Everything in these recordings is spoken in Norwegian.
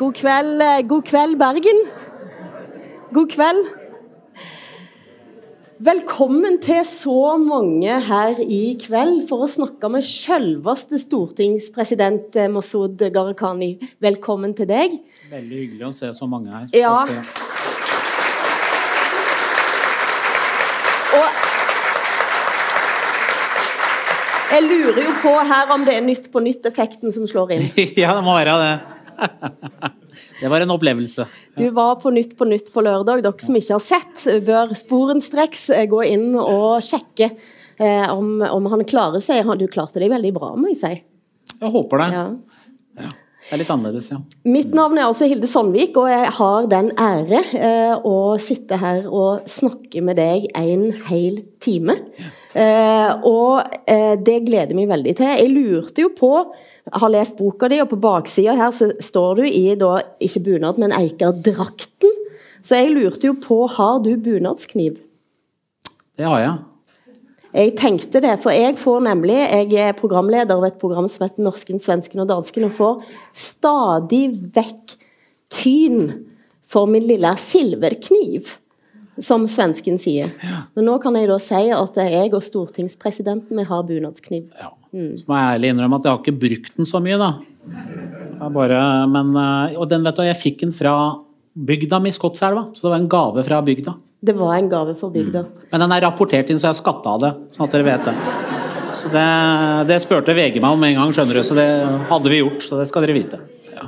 God kveld, eh, god kveld, Bergen. God kveld. Velkommen til så mange her i kveld for å snakke med selveste stortingspresident eh, Masud Gharahkhani. Velkommen til deg. Veldig hyggelig å se så mange her. Ja. Jeg lurer jo på her om det er Nytt på nytt-effekten som slår inn. ja, det må være det. Det var en opplevelse. Du var på Nytt på nytt på lørdag. Dere som ikke har sett, bør sporenstreks eh, gå inn og sjekke eh, om, om han klarer seg. Du klarte deg veldig bra, må jeg si. Jeg håper det. Ja. Det er litt annerledes, ja. Mitt navn er altså Hilde Sandvik, og jeg har den ære eh, å sitte her og snakke med deg en hel time. Eh, og eh, det gleder meg veldig til. Jeg lurte jo på har lest boka di, og på baksida her så står du i da, ikke bunad, men Eikerdrakten. Så jeg lurte jo på, har du bunadskniv? Det har jeg. Jeg tenkte det, for jeg får nemlig Jeg er programleder av et program som heter Norsken, svensken og dansken, og får stadig vekk tyn for min lille silverkniv, som svensken sier. Men nå kan jeg da si at jeg og stortingspresidenten vi har bunadskniv. Ja. Så må jeg ærlig innrømme at jeg har ikke brukt den så mye, da. Bare, men, eh, og den vet du, jeg fikk den fra bygda mi, Skotselva. Så det var en gave fra bygda. Det var en gave for bygda. Men den er rapportert inn, så jeg har skatta av det. Sånn at dere vet det. Så det, det spurte VG meg om en gang, skjønner du. Så det hadde vi gjort. Så det skal dere vite. Ja.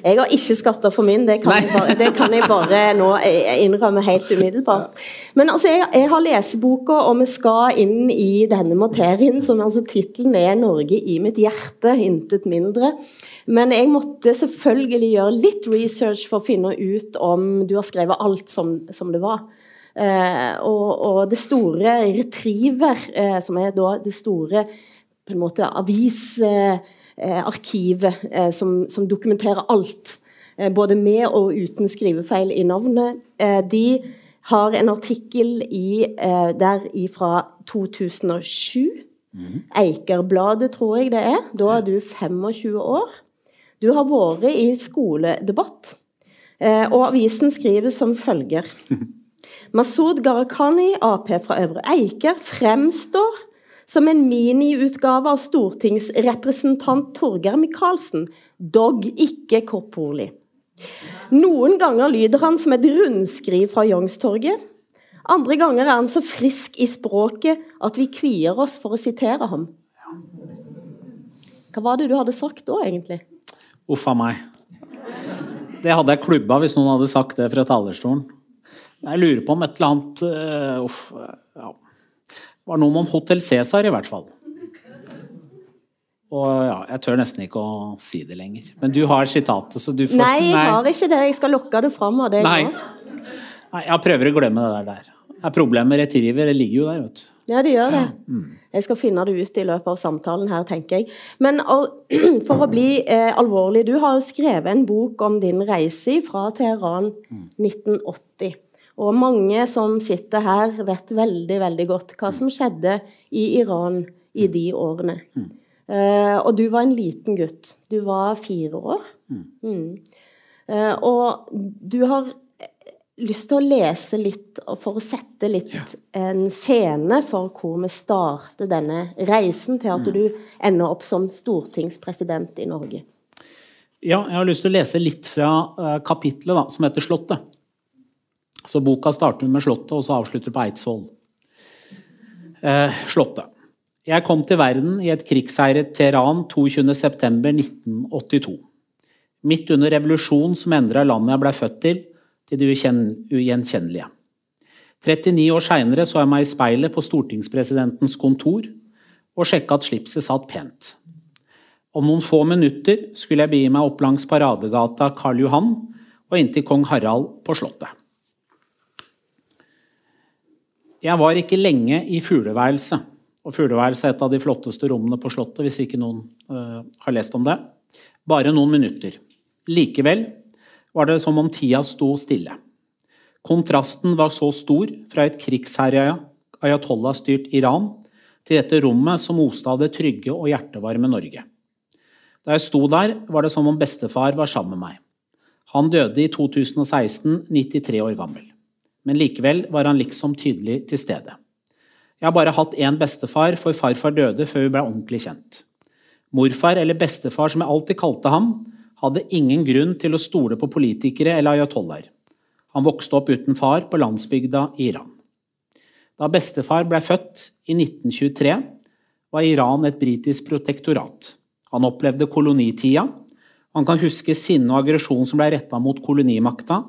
Jeg har ikke skatter for min, det kan, jeg bare, det kan jeg bare nå innrømme helt umiddelbart. Men altså, jeg, jeg har leseboka, og vi skal inn i denne materien, som altså tittelen er 'Norge i mitt hjerte', intet mindre. Men jeg måtte selvfølgelig gjøre litt research for å finne ut om du har skrevet alt som, som det var. Eh, og, og det store Retriever, eh, som er da det store på en måte avis... eh, som, som dokumenterer alt, eh, både med og uten skrivefeil i navnet. Eh, de har en artikkel i, eh, der fra 2007. Eikerbladet, tror jeg det er. Da er du 25 år. Du har vært i skoledebatt, eh, og avisen skriver som følger. Masud Gharahkhani, Ap fra Øvre Eiker, fremstår som en miniutgave av stortingsrepresentant Torgeir Micaelsen, dog ikke korporlig. Noen ganger lyder han som et rundskriv fra Youngstorget. Andre ganger er han så frisk i språket at vi kvier oss for å sitere ham. Hva var det du hadde sagt da, egentlig? Uff a meg. Det hadde jeg klubba hvis noen hadde sagt det fra talerstolen. Jeg lurer på om et eller annet uh, Uff. Ja. Var noe om Hotell Cæsar, i hvert fall. Og ja, jeg tør nesten ikke å si det lenger. Men du har sitatet, så du får Nei, jeg har ikke det. Jeg skal lokke det fram av deg Nei. nå. Nei, jeg prøver å glemme det der. der. Det er problemet med retriever. Det ligger jo der, vet du. Ja, det gjør det. Jeg skal finne det ut i løpet av samtalen her, tenker jeg. Men for å bli eh, alvorlig, du har jo skrevet en bok om din reise fra Teheran 1980. Og mange som sitter her, vet veldig, veldig godt hva som skjedde i Iran i de årene. Uh, og du var en liten gutt. Du var fire år. Mm. Eh, og du har lyst til å lese litt for å sette litt en scene for hvor vi starter denne reisen til at du ender opp som stortingspresident i Norge. Ja, jeg har lyst til å lese litt fra uh, kapitlet da, som heter 'Slottet'. Så boka starter med Slottet, og så avslutter på Eidsvoll. Eh, slottet. Jeg kom til verden i et krigsseiret Teheran 22.9.1982. Midt under revolusjonen som endra landet jeg blei født til, til det ugjenkjennelige. 39 år seinere så jeg meg i speilet på stortingspresidentens kontor og sjekka at slipset satt pent. Om noen få minutter skulle jeg begi meg opp langs paradegata Karl Johan og inn til kong Harald på Slottet. Jeg var ikke lenge i fugleværelset. Og fugleværelset er et av de flotteste rommene på Slottet, hvis ikke noen uh, har lest om det. Bare noen minutter. Likevel var det som om tida sto stille. Kontrasten var så stor fra et krigsherja ayatollah-styrt Iran til dette rommet som oste av det trygge og hjertevarme Norge. Da jeg sto der, var det som om bestefar var sammen med meg. Han døde i 2016, 93 år gammel. Men likevel var han liksom tydelig til stede. Jeg har bare hatt én bestefar, for farfar døde før vi ble ordentlig kjent. Morfar, eller bestefar som jeg alltid kalte ham, hadde ingen grunn til å stole på politikere eller ayatollaher. Han vokste opp uten far på landsbygda i Iran. Da bestefar ble født i 1923, var Iran et britisk protektorat. Han opplevde kolonitida. Han kan huske sinne og aggresjon som ble retta mot kolonimakta.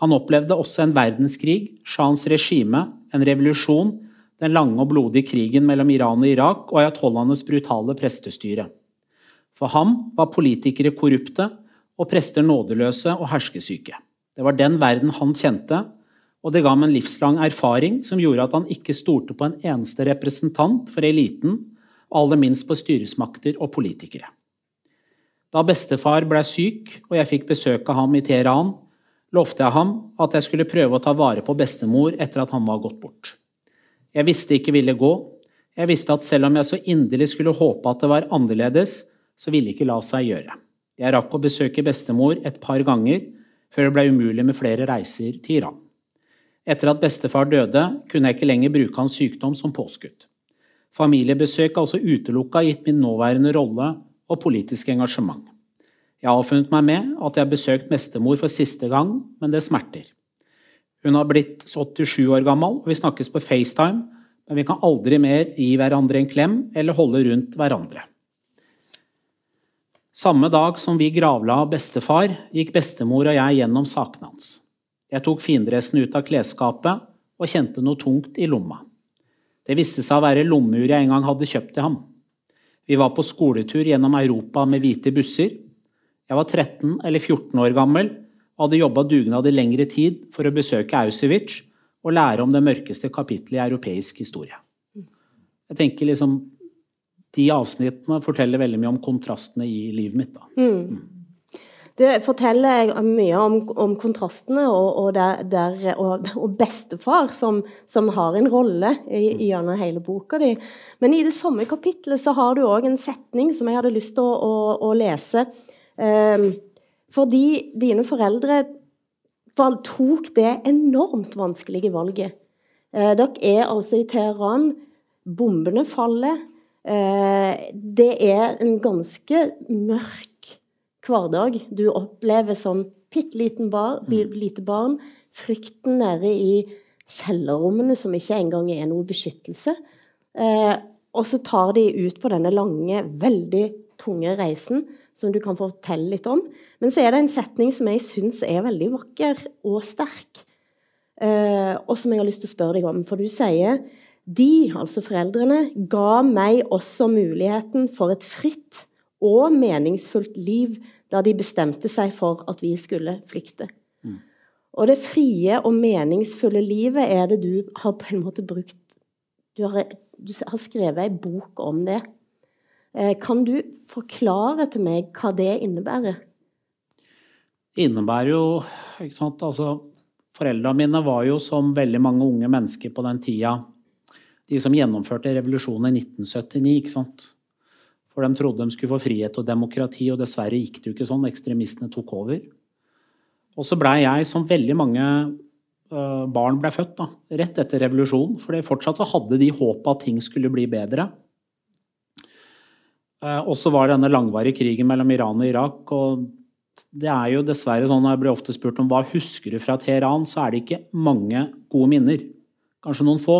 Han opplevde også en verdenskrig, shahens regime, en revolusjon, den lange og blodige krigen mellom Iran og Irak og ayatollahenes brutale prestestyre. For ham var politikere korrupte og prester nådeløse og herskesyke. Det var den verden han kjente, og det ga ham en livslang erfaring som gjorde at han ikke stolte på en eneste representant for eliten, aller minst på styresmakter og politikere. Da bestefar ble syk og jeg fikk besøk av ham i Teheran, lovte jeg ham at jeg skulle prøve å ta vare på bestemor etter at han var gått bort. Jeg visste ikke ville gå. Jeg visste at selv om jeg så inderlig skulle håpe at det var annerledes, så ville ikke la seg gjøre. Jeg rakk å besøke bestemor et par ganger før det ble umulig med flere reiser til Iran. Etter at bestefar døde, kunne jeg ikke lenger bruke hans sykdom som påskudd. Familiebesøk er altså utelukka gitt min nåværende rolle og politiske engasjement. Jeg har avfunnet meg med at jeg har besøkt bestemor for siste gang, men det smerter. Hun har blitt 87 år gammel, og vi snakkes på FaceTime, men vi kan aldri mer gi hverandre en klem eller holde rundt hverandre. Samme dag som vi gravla bestefar, gikk bestemor og jeg gjennom sakene hans. Jeg tok findressen ut av klesskapet og kjente noe tungt i lomma. Det viste seg å være lommeur jeg en gang hadde kjøpt til ham. Vi var på skoletur gjennom Europa med hvite busser. Jeg var 13 eller 14 år gammel og hadde jobba dugnad i lengre tid for å besøke Auschwitz og lære om det mørkeste kapittelet i europeisk historie. Jeg tenker liksom, De avsnittene forteller veldig mye om kontrastene i livet mitt. da. Mm. Det forteller mye om, om kontrastene og, og, der, der, og, og bestefar, som, som, har en rolle gjennom hele boka di. Men i det samme kapitlet så har du òg en setning som jeg hadde lyst til å, å, å lese. Um, fordi dine foreldre tok det enormt vanskelige valget. Uh, dere er altså i Teheran. Bombene faller. Uh, det er en ganske mørk hverdag du opplever som bitte liten bar, mm. lite barn. Frykten nede i kjellerrommene som ikke engang er noe beskyttelse. Eh, og så tar de ut på denne lange, veldig tunge reisen som du kan fortelle litt om. Men så er det en setning som jeg syns er veldig vakker og sterk, eh, og som jeg har lyst til å spørre deg om. For du sier de, altså foreldrene, ga meg også muligheten for et fritt og meningsfullt liv da de bestemte seg for at vi skulle flykte. Mm. Og det frie og meningsfulle livet er det du har på en måte brukt Du har, du har skrevet ei bok om det. Eh, kan du forklare til meg hva det innebærer? Det innebærer jo ikke sant, altså Foreldrene mine var jo som veldig mange unge mennesker på den tida de som gjennomførte revolusjonen i 1979. ikke sant? For de trodde de skulle få frihet og demokrati, og dessverre gikk det jo ikke sånn. Ekstremistene tok over. Og så blei jeg, som veldig mange uh, barn ble født, da, rett etter revolusjonen. For fortsatt så hadde de håpet at ting skulle bli bedre. Uh, og så var det denne langvarige krigen mellom Iran og Irak. og det er jo dessverre sånn når jeg blir ofte spurt om hva husker du fra Teheran, så er det ikke mange gode minner. Kanskje noen få.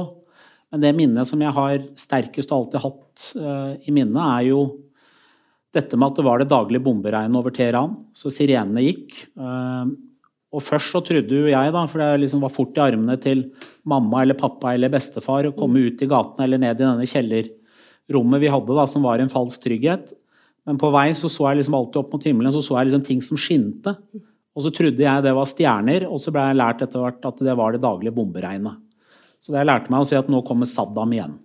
Men det minnet som jeg har sterkest og alltid hatt uh, i minnet, er jo dette med at det var det daglige bomberegnet over Teheran. Så sirenene gikk. Uh, og først så trodde jo jeg, da, for det liksom var fort i armene til mamma eller pappa eller bestefar å komme ut i gatene eller ned i denne kjellerrommet vi hadde, da, som var en falsk trygghet. Men på vei så, så jeg liksom alltid opp mot himmelen så så jeg liksom ting som skinte. Og så trodde jeg det var stjerner, og så ble jeg lært etter hvert at det var det daglige bomberegnet. Så det jeg lærte meg å si at nå kommer Saddam igjen.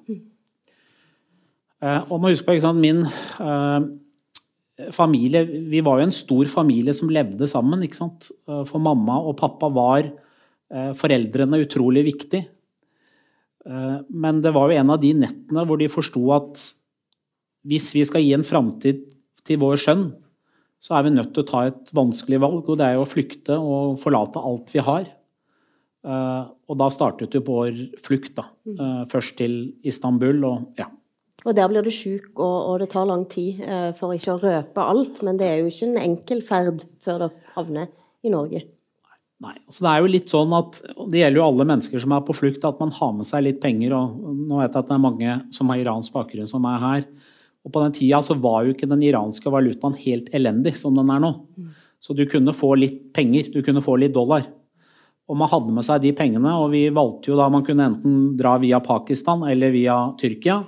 Eh, og må huske på, ikke sant, Min eh, familie Vi var jo en stor familie som levde sammen. ikke sant? Eh, for mamma og pappa var eh, foreldrene utrolig viktig. Eh, men det var jo en av de nettene hvor de forsto at hvis vi skal gi en framtid til vår sønn, så er vi nødt til å ta et vanskelig valg, og det er jo å flykte og forlate alt vi har. Uh, og da startet jo vår flukt, da. Uh, først til Istanbul og ja. Og der blir du sjuk, og, og, det tar lang tid for ikke å røpe alt. Men det er jo ikke en enkel ferd før dere havner i Norge. Nei, Så det er jo litt sånn at Det gjelder jo alle mennesker som er på flukt, at man har med seg litt penger. og Nå vet jeg at det er mange som har iransk bakgrunn, som er her. Og På den tida så var jo ikke den iranske valutaen helt elendig som den er nå. Så du kunne få litt penger, du kunne få litt dollar. Og man hadde med seg de pengene, og vi valgte jo da man kunne enten dra via Pakistan eller via Tyrkia.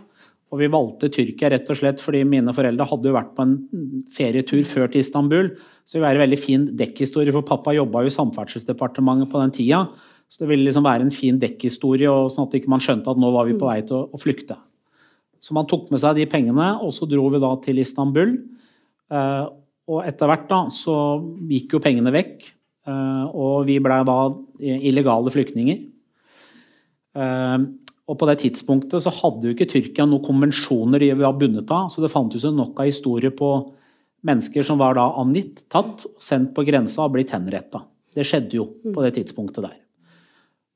Og vi valgte Tyrkia rett og slett fordi mine foreldre hadde jo vært på en ferietur før til Istanbul. Så det ville være en veldig fin dekkhistorie, for pappa jobba jo i Samferdselsdepartementet på den tida. Så det ville liksom være en fin dekkhistorie, sånn at ikke man skjønte at nå var vi på vei til å, flykte. Så man tok med seg de pengene, og så dro vi da til Istanbul. Eh, og etter hvert da så gikk jo pengene vekk. Eh, og vi blei da illegale flyktninger. Eh, og på det tidspunktet så hadde jo ikke Tyrkia noen konvensjoner de var bundet av, så det fantes jo nok av historier på mennesker som var da angitt, tatt, sendt på grensa og blitt henretta. Det skjedde jo på det tidspunktet der.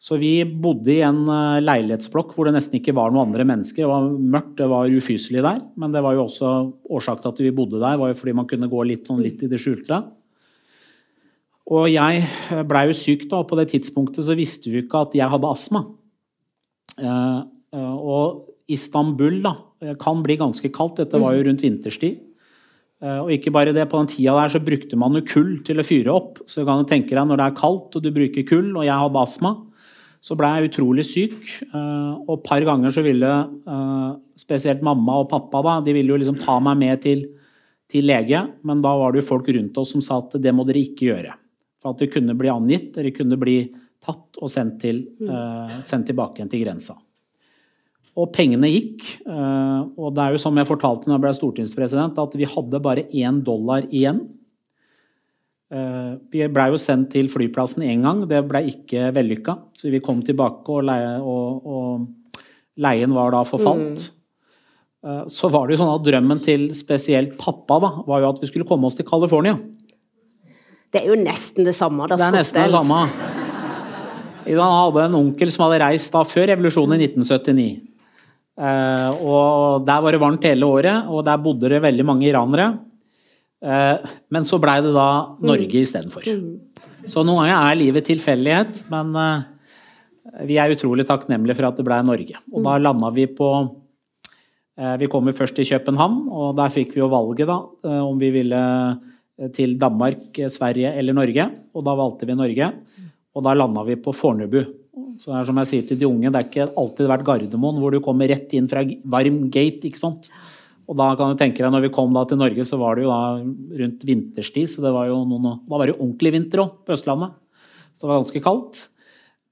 Så vi bodde i en eh, leilighetsblokk hvor det nesten ikke var noen andre mennesker. Det var mørkt, det var ufyselig der, men det var jo også årsaken til at vi bodde der, var jo fordi man kunne gå litt, sånn, litt i det skjulte. Og jeg blei jo syk da, og på det tidspunktet så visste vi ikke at jeg hadde astma. Eh, eh, og Istanbul da, kan bli ganske kaldt. Dette var jo mm. rundt vinterstid. Eh, og ikke bare det, på den tida der så brukte man jo kull til å fyre opp. Så du kan du tenke deg når det er kaldt og du bruker kull, og jeg hadde astma, så ble jeg utrolig syk. Og et par ganger så ville spesielt mamma og pappa da, de ville jo liksom ta meg med til, til lege, men da var det jo folk rundt oss som sa at det må dere ikke gjøre. For at det kunne bli angitt, dere kunne bli tatt og sendt, til, uh, sendt tilbake igjen til grensa. Og pengene gikk. Uh, og det er jo som jeg fortalte når jeg ble stortingspresident, at vi hadde bare én dollar igjen. Uh, vi blei jo sendt til flyplassen én gang, det ble ikke vellykka. Så vi kom tilbake, og, leie, og, og leien var da forfalt. Mm. Så var det jo sånn at drømmen til spesielt pappa da, var jo at vi skulle komme oss til California. Det er jo nesten det samme. Da, det er nesten det samme. Han hadde en onkel som hadde reist da før revolusjonen i 1979. Eh, og Der var det varmt hele året, og der bodde det veldig mange iranere. Eh, men så blei det da Norge mm. istedenfor. Mm. Så noen ganger er livet tilfeldighet, men eh, vi er utrolig takknemlige for at det blei Norge. Og da mm. landa vi på Vi kom jo først til København, og der fikk vi jo valget da, om vi ville til Danmark, Sverige eller Norge. Og da valgte vi Norge. Og da landa vi på Fornebu. Så det er som jeg sier til de unge, det er ikke alltid vært Gardermoen hvor du kommer rett inn fra varm gate. ikke sant? Og da kan du tenke deg, når vi kom da til Norge, så var det jo da rundt vinterstid. Så det var jo noen, da var det ordentlig vinter òg på Østlandet. Så det var ganske kaldt.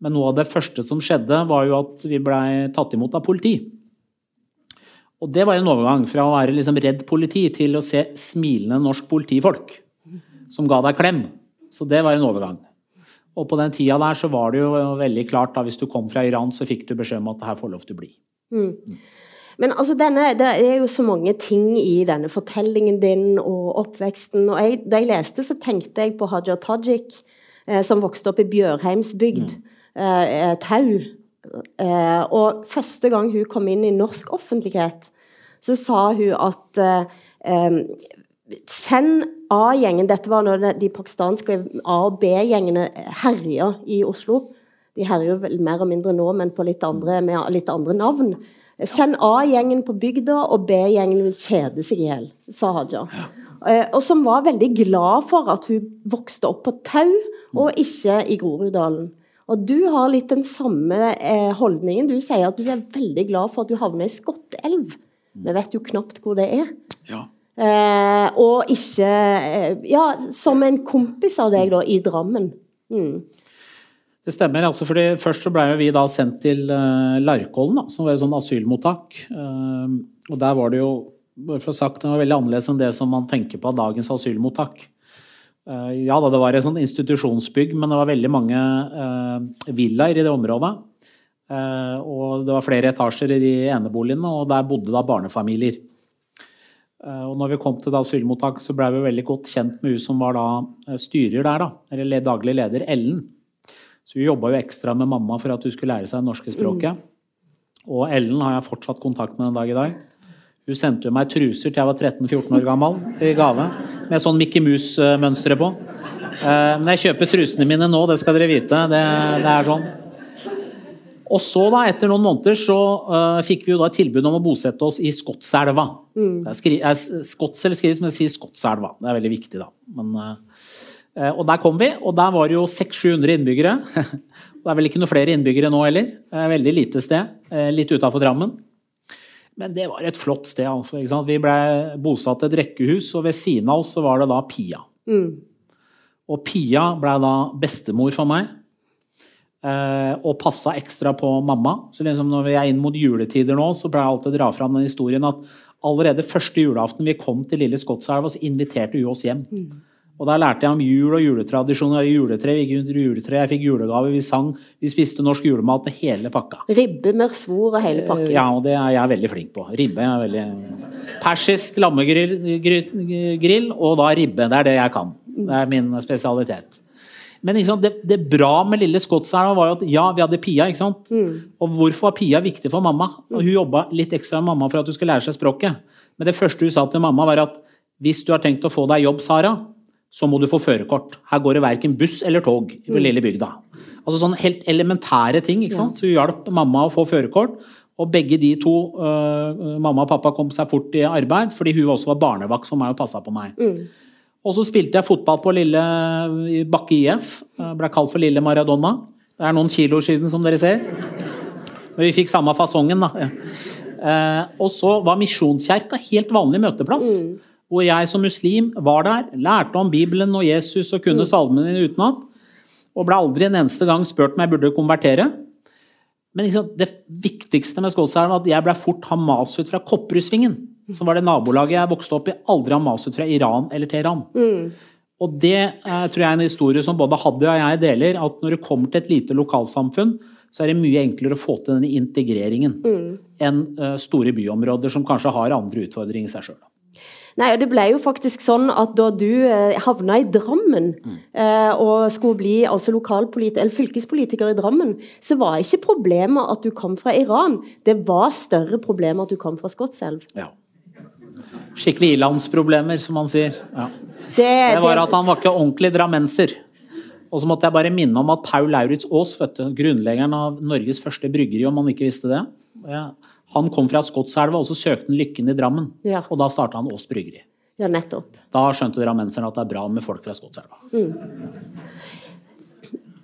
Men noe av det første som skjedde, var jo at vi blei tatt imot av politi. Og det var en overgang fra å være liksom redd politi til å se smilende norsk politifolk som ga deg klem. Så det var en overgang. Og på den tida der så var det jo veldig klart da hvis du kom fra Iran, så fikk du beskjed om at det her får lov til å bli. Mm. Men altså denne, det er jo så mange ting i denne fortellingen din og oppveksten. og jeg, Da jeg leste, så tenkte jeg på Haja Tajik, eh, som vokste opp i Bjørheimsbygd. Mm. Eh, eh, Tau. Eh, og første gang hun kom inn i norsk offentlighet, så sa hun at eh, eh, Send A-gjengen Dette var når de pakistanske A- og B-gjengene herja i Oslo. De herjer vel mer og mindre nå, men på litt andre, med litt andre navn. Send A-gjengen på bygda, og B-gjengen vil kjede seg i hjel, sa Haja. Eh, og som var veldig glad for at hun vokste opp på Tau, og ikke i Groruddalen. Og du har litt den samme eh, holdningen. Du sier at du er veldig glad for at du havner i Skottelv. Vi vet jo knapt hvor det er. Ja. Eh, og ikke eh, Ja, som en kompis av deg, da, i Drammen. Mm. Det stemmer. altså fordi Først så ble vi da sendt til uh, Larkollen, da, som var et sånt asylmottak. Uh, og Der var det jo for å sagt, det var veldig annerledes enn det som man tenker på av dagens asylmottak. Ja da, det var et sånt institusjonsbygg, men det var veldig mange villaer i det området. og det var flere etasjer i de eneboligene, og der bodde da barnefamilier. Eh, og når vi kom til asylmottak, så ble vi veldig godt kjent med hun som var da eh, styrer der, da, eller daglig leder, Ellen. Så hun jobba jo ekstra med mamma for at hun skulle lære seg det norske språket. Mm. Og Ellen har jeg fortsatt kontakt med den dag i dag. Hun sendte jo meg truser til jeg var 13-14 år gammel i gave, med sånn Mickey Mouse-mønstre på. Eh, men jeg kjøper trusene mine nå, det skal dere vite. Det, det er sånn. Og så, da, etter noen måneder, så uh, fikk vi jo da tilbud om å bosette oss i Skotselva. Mm. Skotsel skrives, men det sier Skotselva. Det er veldig viktig, da. Men, uh, og der kom vi, og der var det jo 600-700 innbyggere. det er vel ikke noe flere innbyggere nå heller. Veldig lite sted. Litt utafor Drammen. Men det var et flott sted. altså. Vi ble bosatt et rekkehus, og ved siden av oss så var det da Pia. Mm. Og Pia ble da bestemor for meg. Eh, og passa ekstra på mamma. Så liksom når vi er inn mot juletider nå, så pleier jeg alltid å dra fram den historien at allerede første julaften vi kom til Lille Skotselv, så inviterte hun oss hjem. Mm. Og Der lærte jeg om jul og juletradisjoner. Juletre, vi gikk under juletre, jeg fikk julegave, vi sang, vi spiste norsk julemat. Hele pakka. Ribbe med svor og hele pakken. Ja, og det er jeg veldig flink på. Ribbe er veldig Persisk lammegrill grill, og da ribbe. Det er det jeg kan. Det er min spesialitet. Men sant, det, det, bra med lille Skotselv var jo at ja, vi hadde Pia. ikke sant? Mm. Og hvorfor var Pia viktig for mamma? Og hun jobba litt ekstra med mamma for at hun skulle lære seg språket. Men det første hun sa til mamma, var at hvis du har tenkt å få deg jobb, Sara, så må du få førerkort. Her går det verken buss eller tog i mm. lille bygda. Altså sånne helt elementære ting. ikke sant? Så hun hjalp mamma å få førerkort. Og begge de to, uh, mamma og pappa, kom seg fort i arbeid, fordi hun også var barnevakt for meg og passa på meg. Mm. Og så spilte jeg fotball på lille Bakke IF. Ble kalt for Lille Maradona. Det er noen kilo siden, som dere ser. Men vi fikk samme fasongen, da. Uh, og så var Misjonskjerka helt vanlig møteplass. Mm hvor jeg som muslim var der, lærte om Bibelen og Jesus og kunne mm. salmene utenat. Og ble aldri en eneste gang spurt om jeg burde konvertere. Men liksom, det viktigste med Skålselv var at jeg ble fort Hamas-ut fra Kopperudssvingen. Som var det nabolaget jeg vokste opp i. Aldri Hamas-ut fra Iran eller Teheran. Mm. Og det eh, tror jeg er en historie som både Hadia og jeg deler. At når det kommer til et lite lokalsamfunn, så er det mye enklere å få til denne integreringen mm. enn uh, store byområder som kanskje har andre utfordringer i seg sjøl. Nei, og det ble jo faktisk sånn at da du eh, havna i Drammen mm. eh, og skulle bli altså eller fylkespolitiker i Drammen, så var ikke problemet at du kom fra Iran. Det var større problemer at du kom fra Skotselv. Ja. Skikkelig ilandsproblemer, som man sier. Ja. Det, det, var at han var ikke ordentlig drammenser. Og så måtte jeg bare minne om at Paul Lauritz Aas, grunnleggeren av Norges første bryggeri, om man ikke visste det, ja, han kom fra Skotselva, og så søkte han lykken i Drammen. Ja. Og da starta han Aas bryggeri. Ja, nettopp. Da skjønte drammenserne at det er bra med folk fra Skotselva. Mm.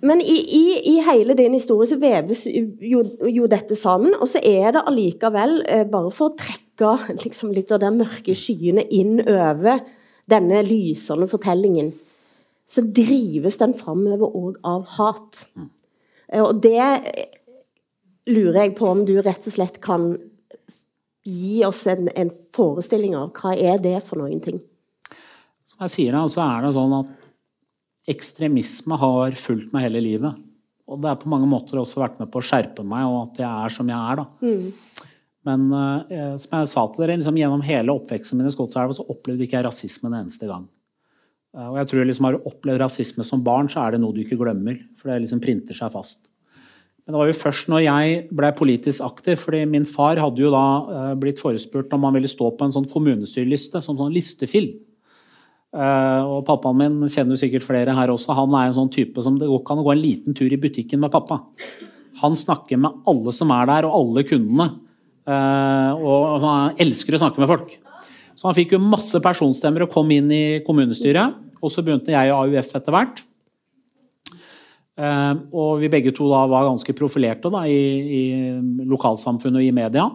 Men i, i, i, hele din historie så veves jo, jo, dette sammen, og så er det allikevel, eh, bare for å trekke liksom, litt av de mørke skyene inn over denne lysende fortellingen, så drives den framover òg av hat. Mm. Og det lurer jeg på om du rett og slett kan gi oss en, en forestilling av hva er det for noen ting? Som jeg sier, så er det sånn at ekstremisme har fulgt meg hele livet. Og det har på mange måter også vært med på å skjerpe meg, og at jeg er som jeg er. da. Mm. Men eh, som jeg sa til dere, liksom, gjennom hele oppveksten min i Skotselv så opplevde ikke jeg rasisme en eneste gang. Eh, og jeg tror liksom Har du opplevd rasisme som barn, så er det noe du ikke glemmer. For det liksom printer seg fast. Men det var jo først når jeg ble politisk aktiv, fordi min far hadde jo da eh, blitt forespurt om han ville stå på en sånn kommunestyreliste, som sånn listefilm. Uh, og pappaen min kjenner jo sikkert flere her også. Han er en sånn type som det går ikke an å gå en liten tur i butikken med pappa. Han snakker med alle som er der, og alle kundene. Uh, og han elsker å snakke med folk. Så han fikk jo masse personstemmer og kom inn i kommunestyret. Og så begynte jeg i AUF etter hvert. Eh, og vi begge to da var ganske profilerte da, i, i lokalsamfunnet og i media.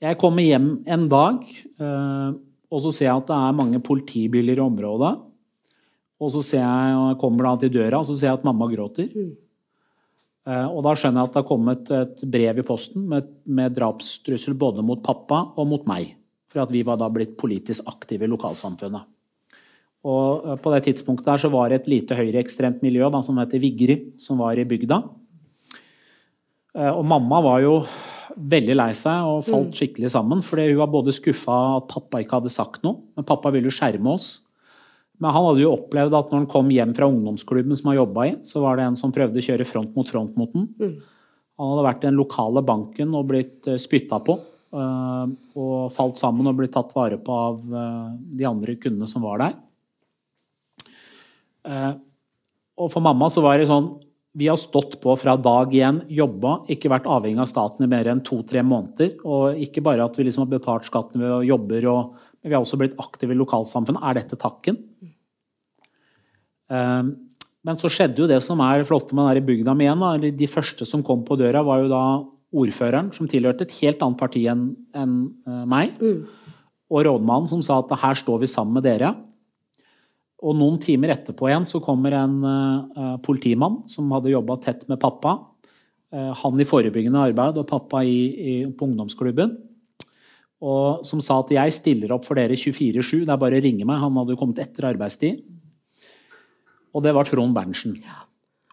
Jeg kommer hjem en dag, eh, og så ser jeg at det er mange politibiler i området. Og så ser jeg, og jeg kommer da til døra og så ser jeg at mamma gråter. Mm. Eh, og da skjønner jeg at det har kommet et brev i posten med, med drapstrussel både mot pappa og mot meg. For at vi var da blitt politisk aktive i lokalsamfunnet. Og eh, på det tidspunktet der så var det et lite høyreekstremt miljø da, som heter Vigri, som var i bygda. Eh, og mamma var jo veldig lei seg og falt skikkelig sammen. fordi hun var både skuffa at pappa ikke hadde sagt noe, men pappa ville jo skjerme oss. Men han hadde jo opplevd at når han kom hjem fra ungdomsklubben som han jobba i, så var det en som prøvde å kjøre front mot front mot den. Han hadde vært i den lokale banken og blitt uh, spytta på. Uh, og falt sammen og blitt tatt vare på av uh, de andre kundene som var der. og for mamma så var det sånn vi har stått på fra dag én, jobba, ikke vært avhengig av staten i mer enn to-tre måneder. Og ikke bare at vi liksom har betalt skatten ved å jobbe, men vi har også blitt aktive i lokalsamfunnet. Er dette takken? Um, men så skjedde jo det som er flotte med den bygda mi igjen. Da. De første som kom på døra, var jo da ordføreren, som tilhørte et helt annet parti enn en, uh, meg. Mm. Og rådmannen som sa at her står vi sammen med dere. Og noen timer etterpå igjen så kommer en uh, politimann som hadde jobba tett med pappa. Uh, han i forebyggende arbeid og pappa i, i, på ungdomsklubben. Og som sa at jeg stiller opp for dere 24-7, det er bare å ringe meg. Han hadde jo kommet etter arbeidstid. Og det var Trond Berntsen.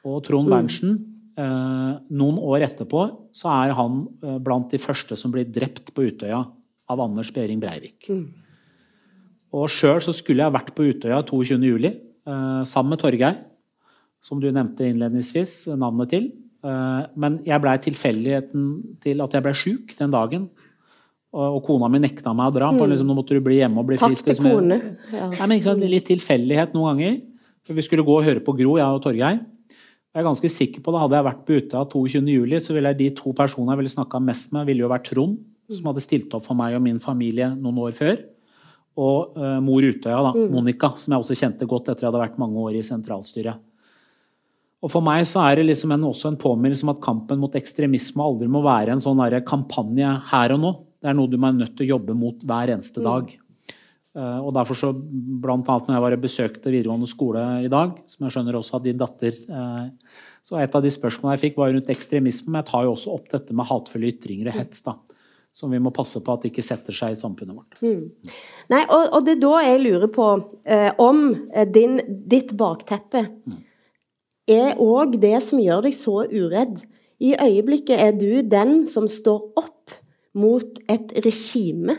Og Trond. Berntsen, eh, noen år etterpå, så er han eh, blant de første som blir drept på Utøya av Anders Behring Breivik. Mm. Og sjøl så skulle jeg vært på Utøya 22.07. Eh, sammen med Torgeir, som du nevnte innledningsvis navnet til. Eh, men jeg blei tilfeldigheten til at jeg ble sjuk den dagen. Og, og kona mi nekta meg å dra. Mm. På, liksom, nå måtte du bli hjemme og bli Takk frisk. Takk til liksom. kone. Ja. Nei, men, sant, litt tilfeldighet noen ganger. For vi skulle gå og høre på Gro, jeg og Torgeir. Jeg er ganske sikker på det. Hadde jeg vært på Utøya 22.07, så ville jeg de to personene jeg ville snakka mest med, ville jo vært Trond, som hadde stilt opp for meg og min familie noen år før. Og uh, mor Utøya, da, mm. Monica, som jeg også kjente godt etter jeg hadde vært mange år i sentralstyret. Og For meg så er det liksom en, også en påminnelse om at kampen mot ekstremisme aldri må være en sånn kampanje her og nå. Det er noe du er nødt til å jobbe mot hver eneste mm. dag. Eh, og derfor så, blant annet når jeg var og besøkte videregående skole i dag, som jeg skjønner også at din datter eh, Så et av de spørsmålene jeg fikk, var rundt ekstremisme. Men jeg tar jo også opp dette med hatefulle ytringer og hets. da, Som vi må passe på at det ikke setter seg i samfunnet vårt. Mm. Nei, og, og, det er da jeg lurer på eh, om eh, din, ditt bakteppe mm. er òg det som gjør deg så uredd. I øyeblikket er du den som står opp mot et regime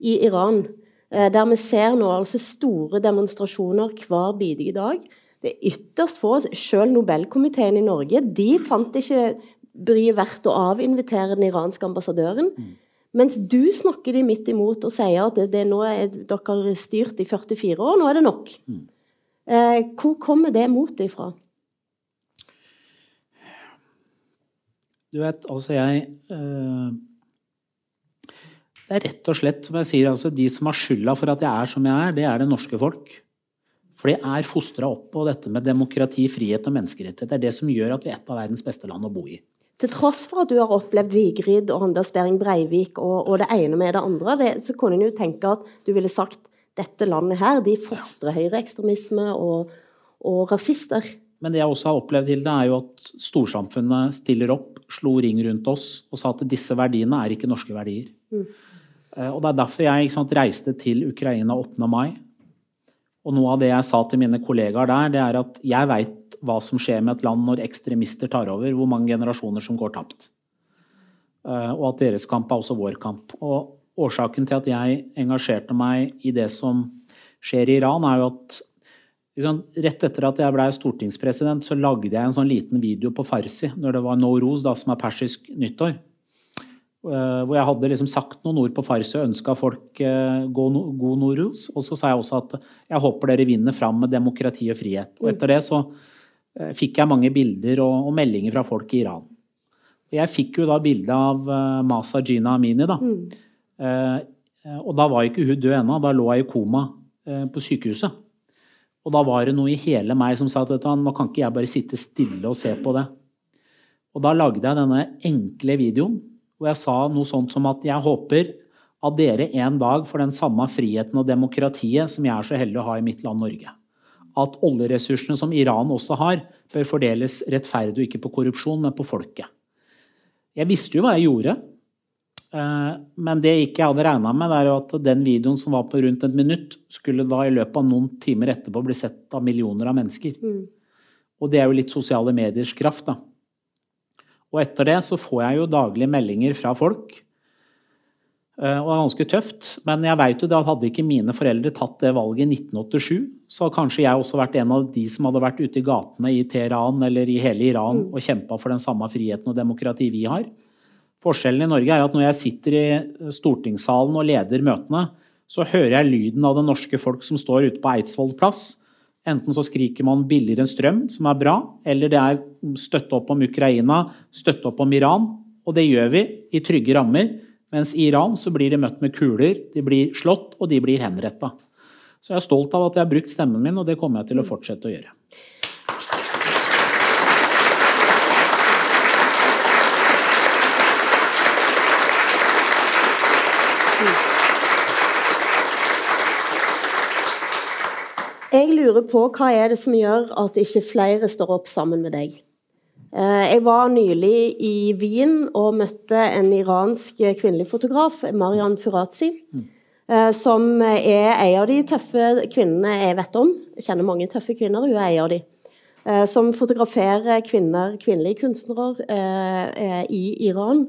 i Iran Eh, der vi ser nå altså store demonstrasjoner hver bidige dag. Det er ytterst få, selv Nobelkomiteen i Norge, de fant ikke bryet verdt å avinvitere den iranske ambassadøren. Mm. Mens du snakker de midt imot og sier at det, det nå er dere styrt i 44 år, nå er det nok. Mm. Eh, hvor kommer det motet ifra? Du vet, altså jeg øh det er rett og slett, som jeg sier, altså, de som har skylda for at jeg er som jeg er, det er det norske folk. For de er fostra opp på dette med demokrati, frihet og menneskerettighet. Det er det som gjør at vi er et av verdens beste land å bo i. Til tross for at du har opplevd Vigrid og Anders Behring Breivik og, og, det ene med det andre, det, så kunne en jo tenke at du ville sagt dette landet her, de fostrer høyreekstremisme og, og rasister. Men det jeg også har opplevd, Hilde, er jo at storsamfunnet stiller opp, slo ring rundt oss og sa at disse verdiene er ikke norske verdier. Mm. Eh, og Det er derfor jeg sant, reiste til Ukraina 8. mai. Og Noe av det jeg sa til mine kollegaer der, det er at jeg veit hva som skjer med et land når ekstremister tar over, hvor mange generasjoner som går tapt. Eh, og at deres kamp er også vår kamp. Og Årsaken til at jeg engasjerte meg i det som skjer i Iran, er jo at Rett etter at jeg ble stortingspresident, så lagde jeg en sånn liten video på farsi når det var Nowruz, da, som er persisk nyttår. Eh, hvor jeg hadde liksom sagt noen ord på farsi og ønska folk eh, god nordros. Og så sa jeg også at jeg håper dere vinner fram med demokrati og frihet. Og etter det så eh, fikk jeg mange bilder og, og meldinger fra folk i Iran. Jeg fikk jo da bilde av Masa Jina Amini, da. Mm. Og da var ikke hun død ennå. Da lå jeg i koma på sykehuset. Og da var det noe i hele meg som sa at nå kan ikke jeg bare sitte stille og se på det. Og da lagde jeg denne enkle videoen hvor jeg sa noe sånt som at jeg håper at dere en dag får den samme friheten og demokratiet som jeg er så heldig å ha i mitt land Norge. At oljeressursene som Iran også har, bør fordeles rettferdig og ikke på korrupsjon, men på folket. Jeg visste jo hva jeg gjorde, eh, men det ikke jeg hadde regna med, er at den videoen som var på rundt et minutt, skulle da i løpet av noen timer etterpå bli sett av millioner av mennesker. Mm. Og det er jo litt sosiale mediers kraft, da. Og etter det så får jeg jo daglige meldinger fra folk. Eh, og det er ganske tøft. Men jeg vet jo det at hadde ikke mine foreldre tatt det valget i 1987, så hadde kanskje jeg også vært en av de som hadde vært ute i gatene i Teheran eller i hele Iran mm. og kjempa for den samme friheten og demokrati vi har. Forskjellen i Norge er at når jeg sitter i stortingssalen og leder møtene, så hører jeg lyden av det norske folk som står ute på Eidsvoll plass. Enten så skriker man 'billigere strøm', som er bra, eller det er støtte opp om Ukraina, støtte opp om Iran. Og det gjør vi i trygge rammer. Mens i Iran så blir de møtt med kuler, de blir slått og de blir henretta. Så jeg er stolt av at jeg har brukt stemmen min, og det kommer jeg til å fortsette å gjøre. Jeg lurer på hva er det som gjør at ikke flere står opp sammen med deg? Eh, jeg var nylig i Wien og møtte en iransk kvinnelig fotograf, Marian Furazi. Eh, som er en av de tøffe kvinnene jeg vet om. Jeg kjenner mange tøffe kvinner, hun er en av de. Eh, som fotograferer kvinner, kvinnelige kunstnere i Iran.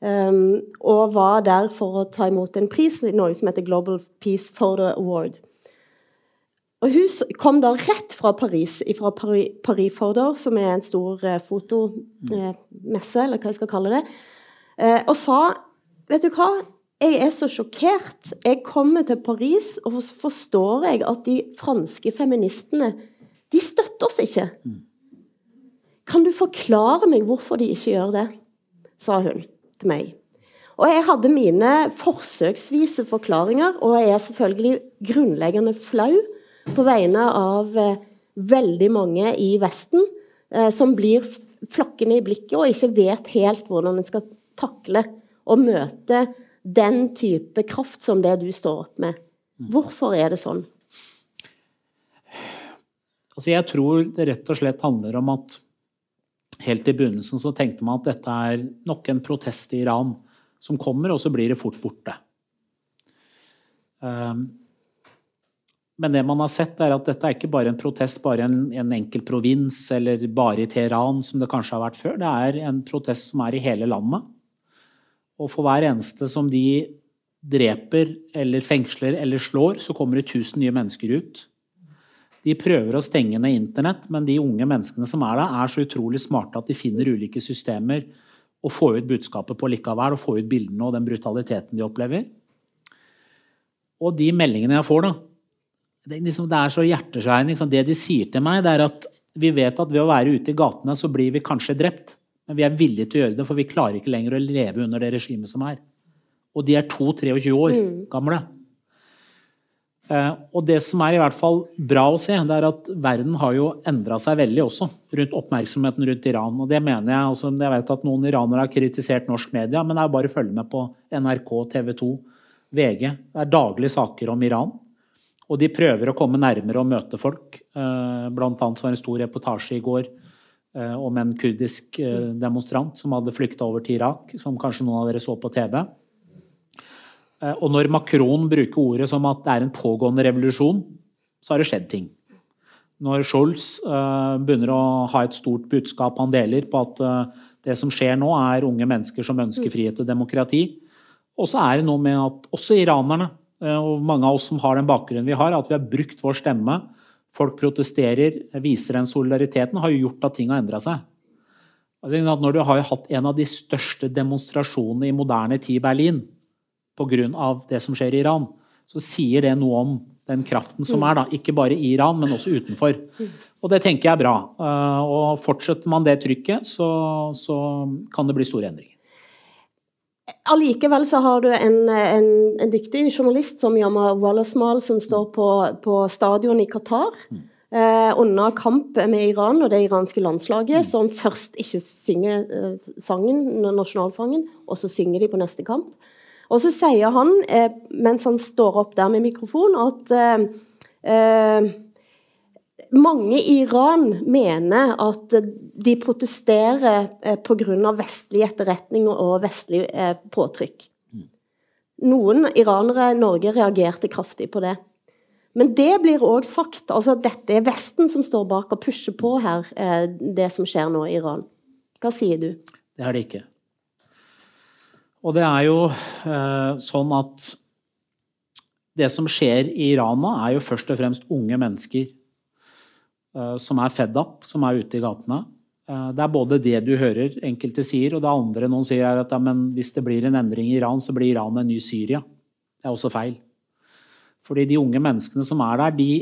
Og var der for å ta imot en pris, noe som heter Global Peace Photo Award. Og Hun kom da rett fra Paris, fra Paris, Paris Fordor, som er en stor eh, fotomesse, eh, eller hva jeg skal kalle det, eh, og sa Vet du hva, jeg er så sjokkert. Jeg kommer til Paris, og så forstår jeg at de franske feministene de støtter oss ikke. Kan du forklare meg hvorfor de ikke gjør det? sa hun til meg. Og jeg hadde mine forsøksvise forklaringer, og jeg er selvfølgelig grunnleggende flau på vegne av eh, veldig mange i Vesten eh, som blir flakkende i blikket og ikke vet helt hvordan en skal takle og møte den type kraft som det du står opp med. Hvorfor er det sånn? Altså jeg tror det rett og slett handler om at helt i begynnelsen så tenkte man at dette er nok en protest i Iran som kommer, og så blir det fort borte. Um, men det man har sett, er at dette er ikke bare en protest bare en, en enkel provins eller bare i Teheran, som det kanskje har vært før. Det er en protest som er i hele landet. Og for hver eneste som de dreper eller fengsler eller slår, så kommer det 1000 nye mennesker ut. De prøver å stenge ned internett, men de unge menneskene som er der, er så utrolig smarte at de finner ulike systemer å få ut budskapet på likevel, og få ut bildene og den brutaliteten de opplever. Og de meldingene jeg får, da, det, liksom, det er så hjerteskjærende. Liksom. Det de sier til meg, det er at vi vet at ved å være ute i gatene, så blir vi kanskje drept. Men vi er villige til å gjøre det, for vi klarer ikke lenger å leve under det regimet som er. Og de er 2-23 år mm. gamle. Eh, og det som er i hvert fall bra å se, det er at verden har jo endra seg veldig også. Rundt oppmerksomheten rundt Iran. Og det mener jeg altså, Jeg vet at noen iranere har kritisert norsk media, men det er bare å følge med på NRK, TV 2, VG. Det er daglige saker om Iran. Og de prøver å komme nærmere og møte folk. Eh, blant annet så var det en stor reportasje i går eh, om en kurdisk eh, demonstrant som hadde flykta over til Irak, som kanskje noen av dere så på TV. Og når Macron bruker ordet som at det er en pågående revolusjon, så har det skjedd ting. Når Scholz begynner å ha et stort budskap han deler på at det som skjer nå, er unge mennesker som ønsker frihet og demokrati. Og så er det noe med at også iranerne og mange av oss som har den bakgrunnen vi har, at vi har brukt vår stemme. Folk protesterer, viser den solidariteten, har jo gjort at ting har endra seg. Når du har hatt en av de største demonstrasjonene i moderne tid i Berlin pga. det som skjer i Iran, så sier det noe om den kraften som er, da, ikke bare i Iran, men også utenfor. Og det tenker jeg er bra. Eh, og fortsetter man det trykket, så, så kan det bli store endringer. Allikevel så har du en, en, en, dyktig journalist som Yama Wallasmal, som står på, på stadion i Qatar mm. eh, under kamp med Iran og det iranske landslaget, mm. som først ikke synger eh, sangen, nasjonalsangen, og så synger de på neste kamp. Og så sier han, eh, mens han står opp der med mikrofon, at eh, eh, mange i Iran mener at de protesterer eh, pga. vestlig etterretning og vestlig eh, påtrykk. Noen iranere i Norge reagerte kraftig på det. Men det blir òg sagt. altså Dette er Vesten som står bak og pusher på her, eh, det som skjer nå i Iran. Hva sier du? Det er det ikke. Og det er jo eh, sånn at det som skjer i Iran nå, er jo først og fremst unge mennesker som er fed up, som er ute i gatene. Eh, det er både det du hører enkelte sier, og det andre noen sier er at ja, hvis det blir en endring i Iran, så blir Iran en ny Syria. Det er også feil. Fordi de unge menneskene som er der, de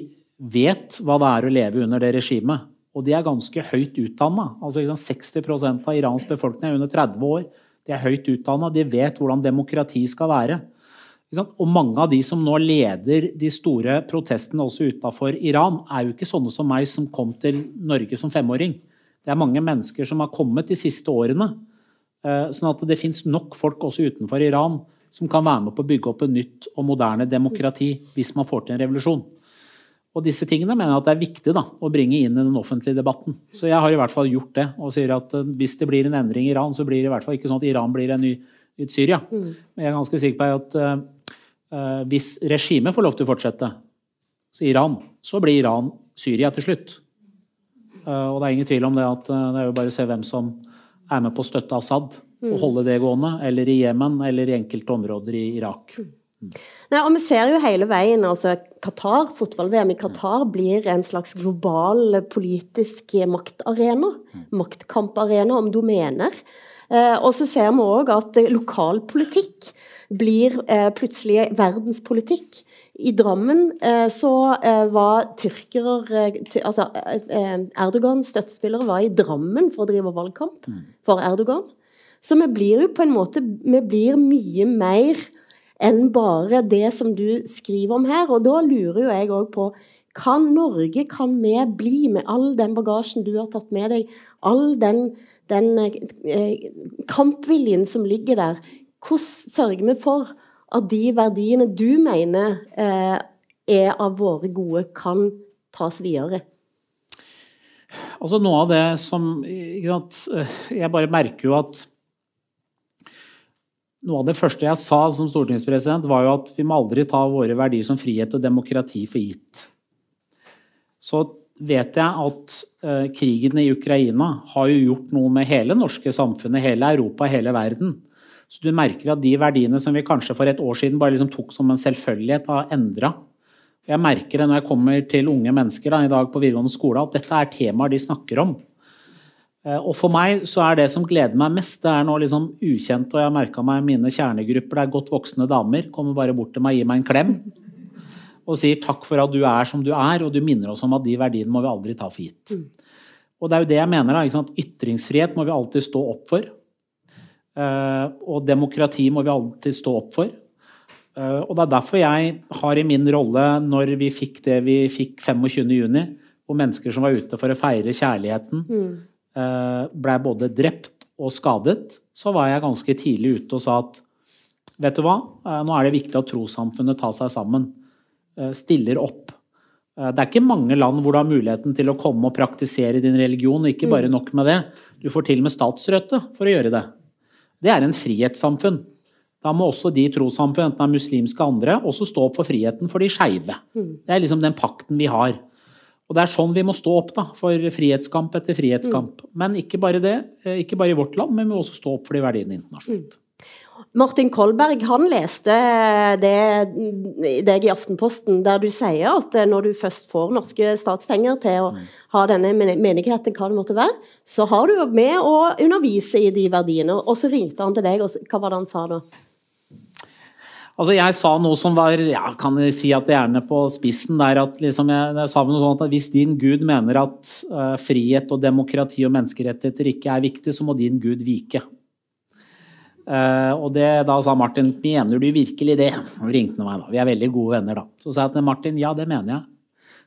vet hva det er å leve under det regimet. Og de er ganske høyt utdanna. Altså, 60% av Irans befolkning er under 30 år. De er høyt utdanna, de vet hvordan demokrati skal være. Og mange av de som nå leder de store protestene også utafor Iran, er jo ikke sånne som meg som kom til Norge som femåring. Det er mange mennesker som har kommet de siste årene. Eh, sånn at det fins nok folk også utenfor Iran som kan være med på å bygge opp et nytt og moderne demokrati hvis man får til en revolusjon. Og disse tingene mener jeg at det er viktig da, å bringe inn i den offentlige debatten. Så jeg har i hvert fall gjort det, og sier at eh, hvis det blir en endring i Iran, så blir det i hvert fall ikke sånn at Iran blir en ny nytt Syria. Mm. Men jeg er ganske sikker på at uh, hvis regimet får lov til å fortsette, så Iran, så blir Iran Syria til slutt. Uh, og det er ingen tvil om det at uh, det er jo bare å se hvem som er med på å støtte Assad mm. og holde det gående, eller i Jemen eller i enkelte områder i Irak. Mm. Nei, og Vi ser jo hele veien altså Qatar, Fotball-VM i Qatar blir en slags global politisk maktarena. Maktkamparena om domener. Eh, og så ser vi òg at lokalpolitikk blir eh, plutselig verdenspolitikk. I Drammen eh, så eh, var tyrkere ty, Altså Erdogans støttespillere var i Drammen for å drive valgkamp mm. for Erdogan. Så vi blir jo på en måte Vi blir mye mer enn bare det som du skriver om her. Og da lurer jo jeg òg på kan Norge, kan vi bli med all den bagasjen du har tatt med deg, all den, den eh, kampviljen som ligger der, hvordan sørger vi for at de verdiene du mener eh, er av våre gode, kan tas videre? Altså Noe av det som Jeg bare merker jo at noe av det første jeg sa som stortingspresident, var jo at vi må aldri ta våre verdier som frihet og demokrati for gitt. Så vet jeg at uh, krigen i Ukraina har jo gjort noe med hele norske samfunnet, hele Europa, hele verden. Så du merker at de verdiene som vi kanskje for et år siden bare liksom tok som en selvfølgelighet, har endra. Jeg merker det når jeg kommer til unge mennesker da, i dag på videregående skole, at dette er temaer de snakker om. Eh, og for meg så er det som gleder meg mest, det er noe liksom ukjent, og jeg har merka meg mine kjernegrupper, det er godt voksne damer, kommer bare bort til meg, gir meg en klem og sier takk for at du er som du er, og du minner oss om at de verdiene må vi aldri ta for gitt. Mm. Og det er jo det jeg mener. da, Ytringsfrihet må vi alltid stå opp for. Uh, og demokrati må vi alltid stå opp for. Uh, og det er derfor jeg har i min rolle, når vi fikk det vi fikk 25.6, hvor mennesker som var ute for å feire kjærligheten, mm blei ble både drept og skadet, så var jeg ganske tidlig ute og sa at vet du hva, eh, nå er det viktig at trossamfunnet tar seg sammen, eh, stiller opp. Det er ikke mange land hvor du har muligheten til å komme og praktisere din religion, og ikke bare mm. nok med det. Du får til og med statsstøtte for å gjøre det. Det er en frihetssamfunn. Da må også de trossamfunn, enten er muslimske andre, også stå opp for friheten for de skeive. Mm. Det er liksom den pakten vi har. Og det er sånn vi må stå opp da, for frihetskamp etter frihetskamp. Mm. Men ikke bare det, eh, ikke bare i vårt land, men vi må også stå opp for de verdiene internasjonalt. Mm. Martin Kolberg han leste det, deg i Aftenposten, der du sier at eh, når du først får norske statspenger til å mm. ha denne menigheten, hva det måtte være, så har du med å undervise i de verdiene. Og så ringte han til deg, og hva var det han sa da? Altså, jeg sa noe som var ja, kan jeg si at gjerne på spissen der at liksom jeg, jeg, sa noe sånt at Hvis din gud mener at uh, frihet og demokrati og menneskerettigheter ikke er viktig, så må din gud vike. Uh, og det, Da sa Martin mener du virkelig det? Og ringte meg da. Vi er veldig gode venner da. Så sa jeg til Martin ja, det mener jeg.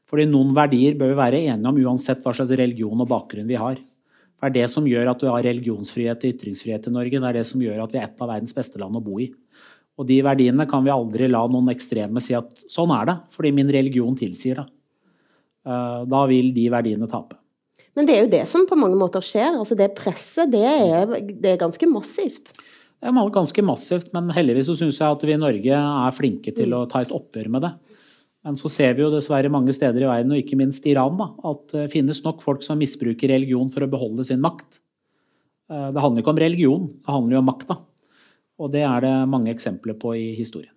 Fordi noen verdier bør vi være enige om uansett hva slags religion og bakgrunn vi har. Det er det som gjør at vi har religionsfrihet og ytringsfrihet i Norge. Det er det som gjør at vi er et av verdens beste land å bo i. Og de verdiene kan vi aldri la noen ekstreme si at sånn er det, fordi min religion tilsier det. Eh, da vil de verdiene tape. Men det er jo det som på mange måter skjer. altså Det presset, det er, det er ganske massivt. Ganske massivt, men heldigvis så syns jeg at vi i Norge er flinke til å ta et oppgjør med det. Men så ser vi jo dessverre mange steder i verden, og ikke minst Iran, da, at det finnes nok folk som misbruker religion for å beholde sin makt. Eh, det handler ikke om religion, det handler jo om makta. Og det er det mange eksempler på i historien.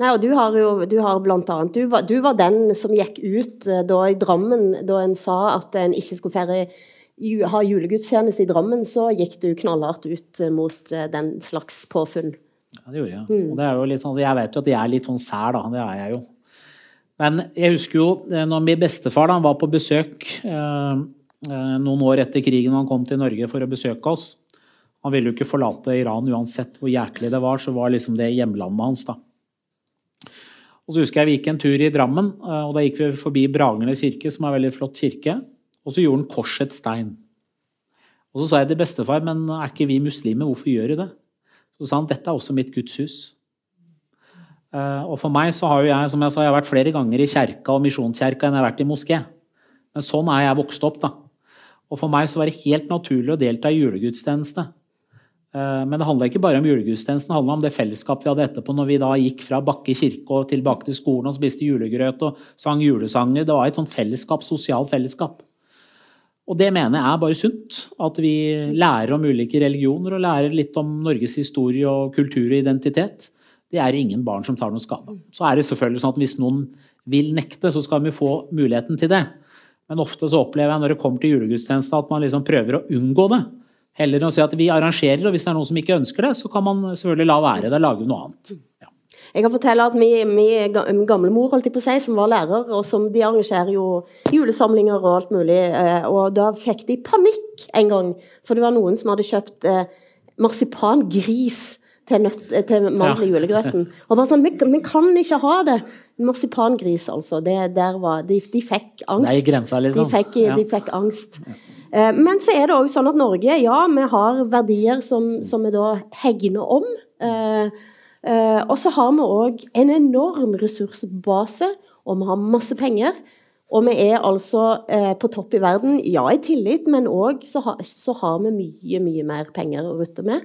Nei, og du har jo du har blant annet, du var, du var den som gikk ut uh, da i Drammen da en sa at en ikke skulle feire ha julegudstjeneste i Drammen, så gikk du knallhardt ut uh, mot uh, den slags påfunn. Ja, det gjorde jeg. Mm. Og det er jo litt sånn, jeg vet jo at jeg er litt sånn sær, da. Det er jeg jo. Men jeg husker jo når min bestefar da, var på besøk noen år etter krigen han kom til Norge for å besøke oss. Han ville jo ikke forlate Iran uansett hvor jæklig det var, så var liksom det hjemlandet hans. da. Og så husker jeg Vi gikk en tur i Drammen, eh, og da gikk vi forbi Bragernes kirke, som er en veldig flott kirke. Og så gjorde han korsets stein. Og så sa jeg til bestefar, men er ikke vi muslimer, hvorfor gjør du det? Så sa han dette er også mitt gudshus. hus. og for meg så har jo jeg som jeg sa, jeg har vært flere ganger i kjerka og misjonskjerka enn jeg har vært i moské. Men sånn er jeg vokst opp. da. Og for meg så var det helt naturlig å delta i julegudstjeneste. Eh, men det handla ikke bare om julegudstjenesten, det handla om det fellesskapet vi hadde etterpå når vi da gikk fra Bakke kirke og tilbake til skolen og spiste julegrøt og sang julesanger. Det var et sånt fellesskap, sosialt fellesskap. Og det mener jeg er bare sunt. At vi lærer om ulike religioner og lærer litt om Norges historie og kultur og identitet. Det er ingen barn som tar noe skade. Så er det selvfølgelig sånn at hvis noen vil nekte, så skal vi få muligheten til det. Men ofte så opplever jeg når det kommer til julegudstjeneste at man liksom prøver å unngå det. Heller enn å si at vi arrangerer, og hvis det er noen som ikke ønsker det, så kan man selvfølgelig la være. Da lager vi noe annet. Jeg kan fortelle at min, min gamlemor holdt jeg på å si, som var lærer, og som de arrangerer jo julesamlinger og alt mulig, eh, og da fikk de panikk en gang, for det var noen som hadde kjøpt eh, marsipangris til, nøtt, eh, til mandel i julegrøten. Og bare sånn, vi, vi, kan ikke ha det. Marsipangris, altså. Det, der var, de, de fikk angst. Det er grensa, liksom. De fikk, ja. de fikk angst. Men så er det òg sånn at Norge, ja, vi har verdier som, som vi da hegner om. Eh, og så har vi òg en enorm ressursbase, og vi har masse penger. Og vi er altså på topp i verden, ja i tillit, men òg så, så, har vi mye, mye mer penger å rutte med.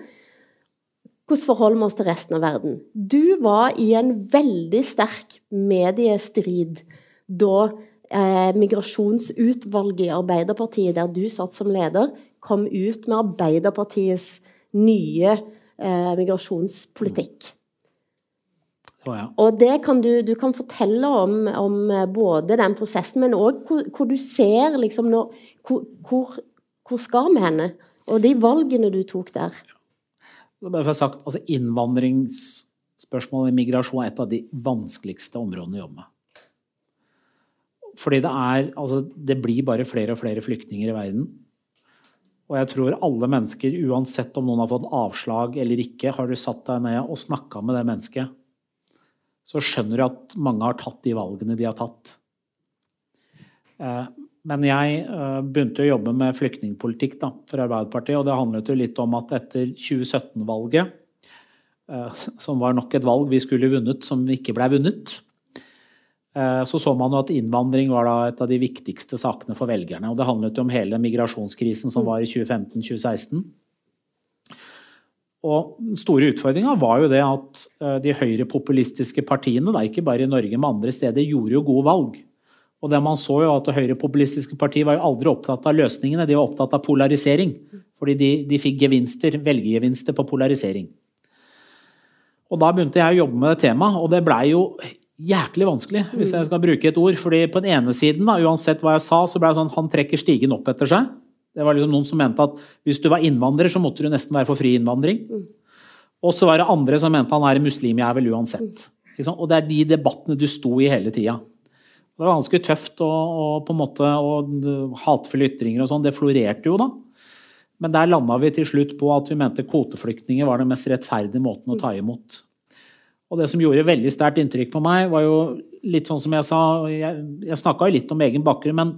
Hvordan forholder vi oss til resten av verden? Du var i en veldig sterk mediestrid da eh, migrasjonsutvalget i Arbeiderpartiet, der du satt som leder, kom ut med Arbeiderpartiets nye eh, migrasjonspolitikk. Oh, ja. Og det kan du, du kan fortelle om, om, eh, både den prosessen, men òg hvor, hvor, du ser liksom når, hvor, hvor, hvor skal vi henne? Og de valgene du tok der. Bare for sagt, altså Innvandringsspørsmål og migrasjon er et av de vanskeligste områdene å jobbe med. Fordi det er Altså, det blir bare flere og flere flyktninger i verden. Og jeg tror alle mennesker, uansett om noen har fått avslag eller ikke, har du satt deg ned og snakka med det mennesket, så skjønner du at mange har tatt de valgene de har tatt. Eh, men jeg eh, begynte å jobbe med flyktningpolitikk da, for Arbeiderpartiet, og det handlet jo litt om at etter 2017-valget, eh, som var nok et valg vi skulle vunnet, som ikke blei vunnet, så så man jo at innvandring var da et av de viktigste sakene for velgerne. Og det handlet jo om hele migrasjonskrisen som var i 2015-2016. Og den store utfordringa var jo det at eh, de høyrepopulistiske partiene, da, ikke bare i Norge, men andre steder, gjorde jo gode valg. Og det man så jo at det høyrepopulistiske partiet var jo aldri opptatt av løsningene, de var opptatt av polarisering. Fordi de, de fikk gevinster, velgergevinster på polarisering. Og da begynte jeg å jobbe med det temaet, og det blei jo jæklig vanskelig, hvis jeg skal bruke et ord. fordi på den ene siden, da, uansett hva jeg sa, så ble det sånn han trekker stigen opp etter seg. Det var liksom noen som mente at hvis du var innvandrer, så måtte du nesten være for fri innvandring. Og så var det andre som mente han er muslimjævel uansett. Og det er de debattene du sto i hele tida. Det var ganske tøft, og, og på en måte, og hatefulle ytringer og sånn. Det florerte jo da. Men der landa vi til slutt på at vi mente kvoteflyktninger var den mest rettferdige måten å ta imot. Og det som gjorde veldig sterkt inntrykk på meg, var jo litt sånn som jeg sa Jeg, jeg snakka jo litt om egen bakgrunn, men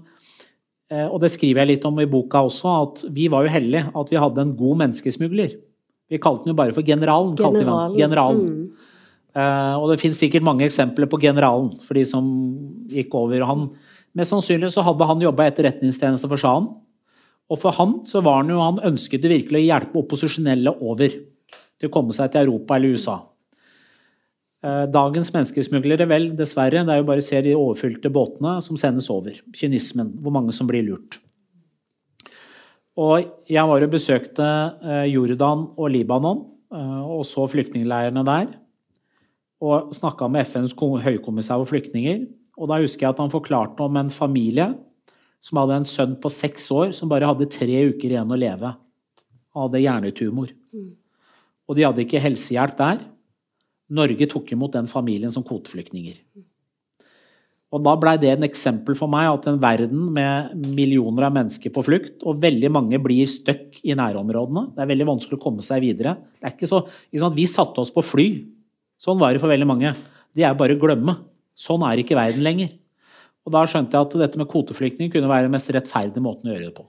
Og det skriver jeg litt om i boka også, at vi var jo heldige at vi hadde en god menneskesmugler. Vi kalte den jo bare for generalen. Generalen. generalen. Mm. Uh, og det finnes sikkert mange eksempler på generalen, for de som gikk over. Han, mest sannsynlig så hadde han jobba etterretningstjeneste for sjahen. Og for han så var han jo, han ønsket virkelig å hjelpe opposisjonelle over til å komme seg til Europa eller USA. Eh, dagens menneskesmuglere, vel, dessverre, det er jo bare å se de overfylte båtene som sendes over. Kynismen, hvor mange som blir lurt. Og jeg var og besøkte eh, Jordan og Libanon eh, og så flyktningleirene der. Og snakka med FNs høykommissær for flyktninger. Og da husker jeg at han forklarte om en familie som hadde en sønn på seks år som bare hadde tre uker igjen å leve. Han hadde hjernetumor. Og de hadde ikke helsehjelp der. Norge tok imot den familien som kvoteflyktninger. Og da blei det en eksempel for meg at en verden med millioner av mennesker på flukt, og veldig mange blir stuck i nærområdene Det er veldig vanskelig å komme seg videre. Det er ikke så, ikke sant? Vi satte oss på fly. Sånn var det for veldig mange. Det er bare å glemme. Sånn er ikke verden lenger. Og da skjønte jeg at dette med kvoteflyktning kunne være den mest rettferdige måten å gjøre det på.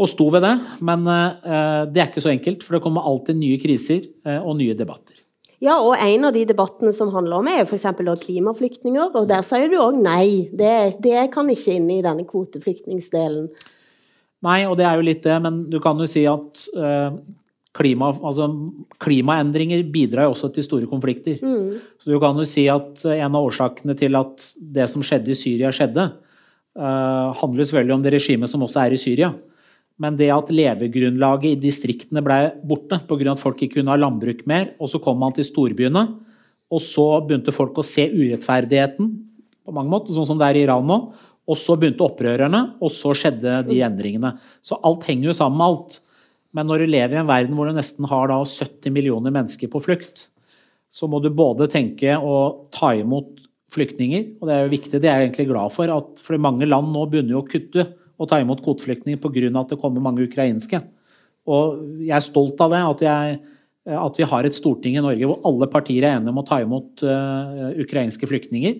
Og sto ved det, men uh, det er ikke så enkelt, for det kommer alltid nye kriser uh, og nye debatter. Ja, og en av de debattene som handler om, er f.eks. klimaflyktninger. Og der sier du òg nei. Det, det, kan ikke inn i denne kvoteflyktningsdelen. Nei, og det er jo litt det, men du kan jo si at eh, klima, altså, klimaendringer bidrar jo også til store konflikter. Mm. Så du kan jo si at en av årsakene til at det som skjedde i Syria, skjedde, eh, handler selvfølgelig om det regimet som også er i Syria. Men det at levegrunnlaget i distriktene ble borte pga. at folk ikke kunne ha landbruk mer, og så kom man til storbyene, og så begynte folk å se urettferdigheten på mange måter, sånn som det er i Iran nå. Og så begynte opprørerne, og så skjedde de endringene. Så alt henger jo sammen med alt. Men når du lever i en verden hvor du nesten har 70 millioner mennesker på flukt, så må du både tenke å ta imot flyktninger, og det er jo viktig, det er jeg egentlig glad for, at for mange land nå begynner jo å kutte å ta imot kvoteflyktninger pga. at det kommer mange ukrainske. Og jeg er stolt av det, at, jeg, at, vi har et storting i Norge hvor alle partier er enige om å ta imot uh, ukrainske flyktninger.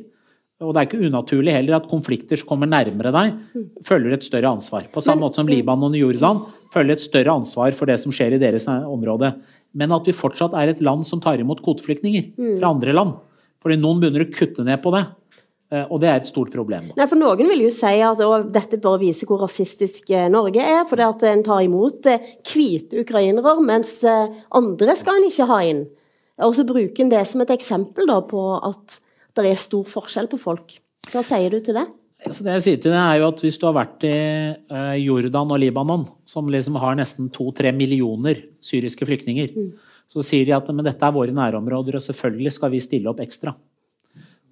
Og det er ikke unaturlig heller at konflikter som kommer nærmere deg, følger et større ansvar. På samme måte som Libanon og Jordan følger et større ansvar for det som skjer i deres område. Men at vi fortsatt er et land som tar imot kvoteflyktninger fra andre land. Fordi noen begynner å kutte ned på det. Eh, og det er et stort problem. Nei, for Noen vil jo si at dette bør vise hvor rasistisk eh, Norge er. fordi at en tar imot eh, hvite ukrainere, mens andre skal en ikke ha inn. Og så bruker en det som et eksempel da, på at det er stor forskjell på folk. Hva sier du til det? Så det jeg sier til det er jo at Hvis du har vært i Jordan og Libanon, som liksom har nesten to-tre millioner syriske flyktninger, mm. så sier de at men dette er våre nærområder, og selvfølgelig skal vi stille opp ekstra.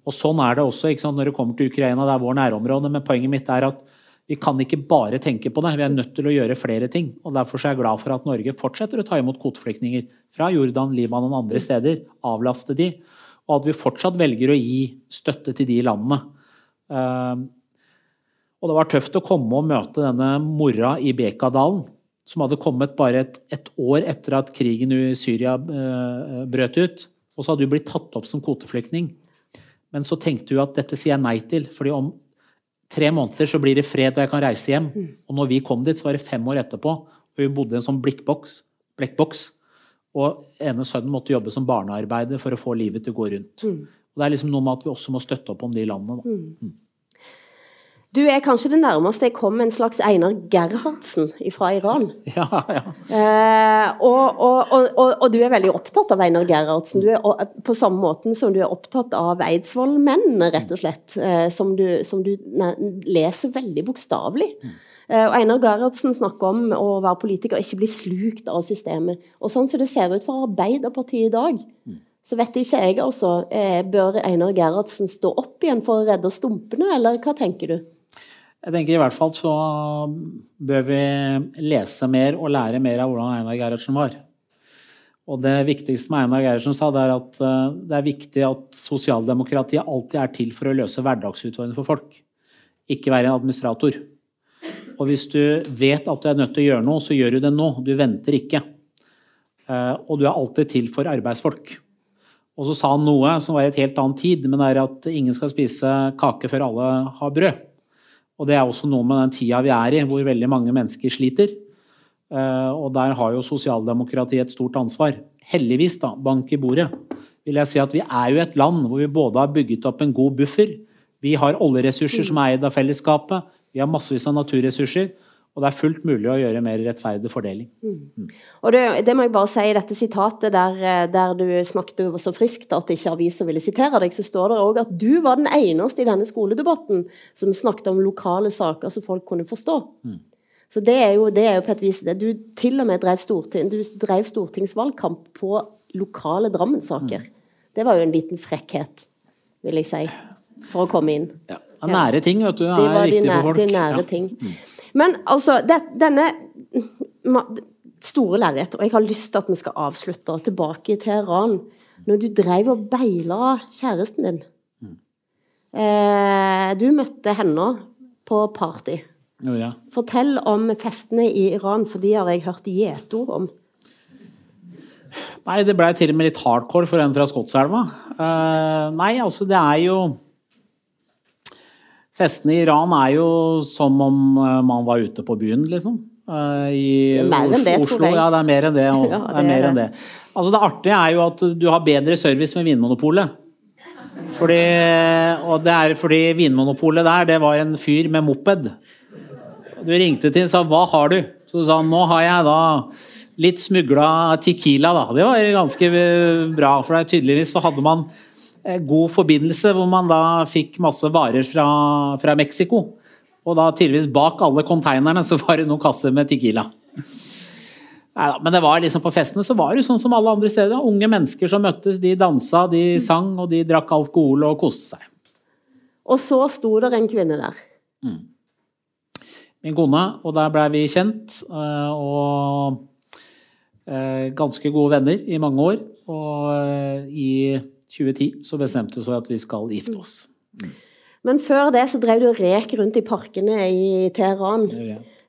Og Sånn er det også når det kommer til Ukraina. Det er vår nærområde. Men poenget mitt er at vi kan ikke bare tenke på det. Vi er nødt til å gjøre flere ting. og Derfor er jeg glad for at Norge fortsetter å ta imot kvoteflyktninger fra Jordan, Libanon og andre steder. Avlaste de. Og at vi fortsatt velger å gi støtte til de landene. Ehm, og det var tøft å komme og møte denne mora i Bekadalen, som hadde kommet bare et, et år etter at krigen i Syria eh, brøt ut. Og så hadde hun blitt tatt opp som kvoteflyktning. Men så tenkte hun at dette sier jeg nei til, fordi om tre måneder så blir det fred og jeg kan reise hjem. Mm. Og når vi kom dit, så var det fem år etterpå, og hun bodde i en sånn blekkboks. Og ene sønnen måtte jobbe som barnearbeider for å få livet til å gå rundt. Mm. Og Det er liksom noe med at vi også må støtte opp om de landene. Da. Mm. mm. Du er kanskje det nærmeste jeg kom en slags Einar Gerhardsen fra Iran. Ja, ja. Eh, og, og, og, og, du er veldig opptatt av Einar Gerhardsen. Du er, på samme måten som du er opptatt av Eidsvoll-mennene, rett og slett. Eh, som du, som du ne, leser veldig bokstavelig. Mm. Eh, og Einar Gerhardsen snakker om å være politiker og ikke bli slukt av systemet. Og sånn som det ser ut for Arbeiderpartiet i dag. Mm så vet ikke jeg, altså. Eh, bør Einar Gerhardsen stå opp igjen for å redde stumpene, eller hva tenker du? Jeg tenker i hvert fall så bør vi lese mer og lære mer av hvordan Einar Gerhardsen var. Og det viktigste med Einar Gerhardsen sa, det er at eh, det er viktig at sosialdemokratiet alltid er til for å løse hverdagsutfordringer for folk. Ikke være en administrator. Og hvis du vet at du er nødt til å gjøre noe, så gjør du det nå. Du venter ikke. Eh, og du er alltid til for arbeidsfolk. Og så sa han noe som var i et helt annet tid, men det er at ingen skal spise kake før alle har brød. Og det er også noe med den tida vi er i, hvor veldig mange mennesker sliter. Eh, og der har jo sosialdemokratiet et stort ansvar. Heldigvis, da, bank i bordet, vil jeg si at vi er jo et land hvor vi både har bygget opp en god buffer, vi har oljeressurser som er eid av fellesskapet, vi har massevis av naturressurser. Og det er fullt mulig å gjøre mer rettferdig fordeling. Mm. Og det, det, må jeg bare si i dette sitatet der, eh, der du snakket så friskt at ikke aviser ville sitere deg, så står det òg at du var den eneste i denne skoledebatten som snakket om lokale saker som folk kunne forstå. Mm. Så det er, jo, det er jo på et vis det. Du til og med drev, storting, du drev stortingsvalgkamp på lokale Drammen-saker. Det var jo en liten frekkhet, vil jeg si, for å komme inn. Ja. Nære ting, vet du. Det er viktig for folk. de nære Ja. ting. Men altså, det, denne store lerret, og jeg har lyst til at vi skal avslutte tilbake til Iran. Når du drev og beila kjæresten din eh, Du møtte henne på party. Gjorde ja. Fortell om festene i Iran, for de har jeg hørt gjetord om. Nei, det blei til og med litt hardcore for en fra Skotselva. Uh, nei, altså det er jo Festene i Iran er jo som om eh, man var ute på byen, liksom. Eh, I Det er mer enn det, Oslo, tror jeg. Ja, det er mer enn det. Og, Ja, det det er mer er enn det. Altså Det artige er jo at du har bedre service med Vinmonopolet. Fordi, og det er fordi Vinmonopolet der, det var en fyr med moped. Du ringte til og sa 'hva har du?' Så sa han 'nå har jeg da litt smugla Tequila', da. Det var ganske eh, bra, for det tydeligvis så hadde man eh, god forbindelse hvor man da fikk masse varer fra, fra Mexico. Og da tydeligvis bak alle konteinerne så var det noen kasser med Tequila. Neida, men det var liksom på festene så var det sånn som alle andre steder. Unge mennesker som møttes, de dansa, de sang og de drakk alkohol og koste seg. Og så sto der en kvinne der. Min kone, og der blei vi kjent. eh, Og eh, ganske gode venner i mange år. Og eh, i 2010 så bestemte vi oss for at vi skal gifte oss. Men før det så drev du og rek rundt i parkene i Teheran.